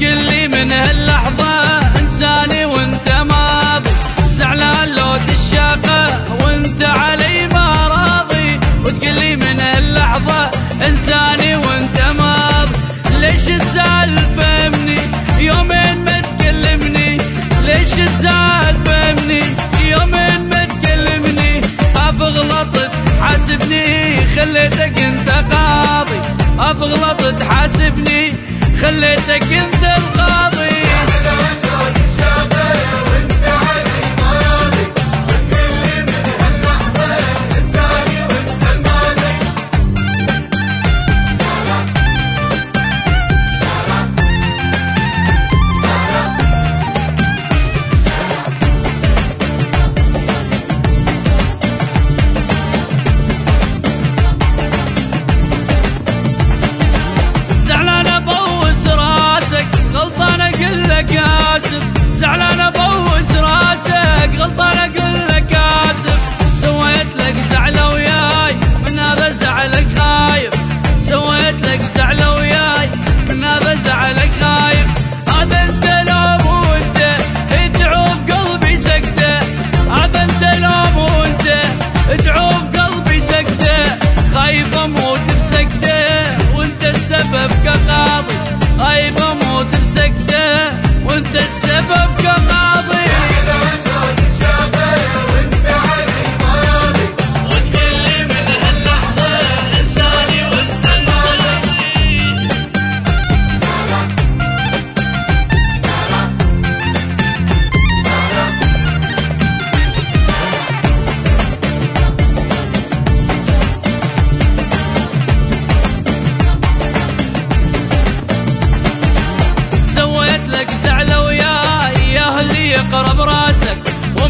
قلي من هاللحظة انساني وانت ماضي زعلان لو تشاقة وانت علي ما راضي. وتقلي من هاللحظة انساني وانت ماضي ليش السالفة مني؟ يومين ما تكلمني. ليش السالفة مني؟ يومين ما تكلمني. اف غلطت حاسبني خليتك أنت قاضي. اف غلطت حاسبني خليتك انت القاضي. سكتة وانت السبب كمان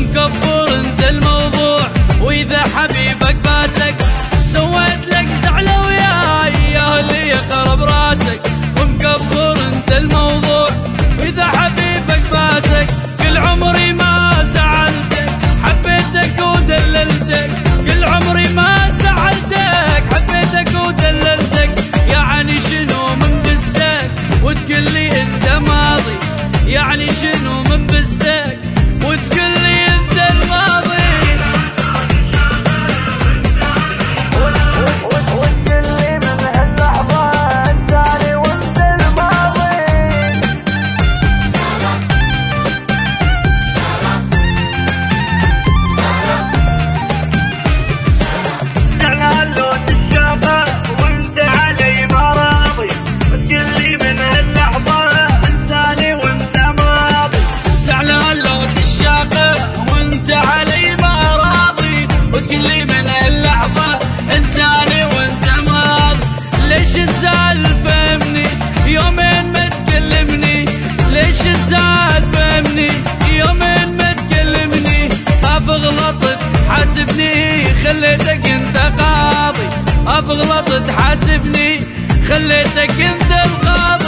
Uncle خليتك انت قاضي ابغلط تحاسبني خليتك انت القاضي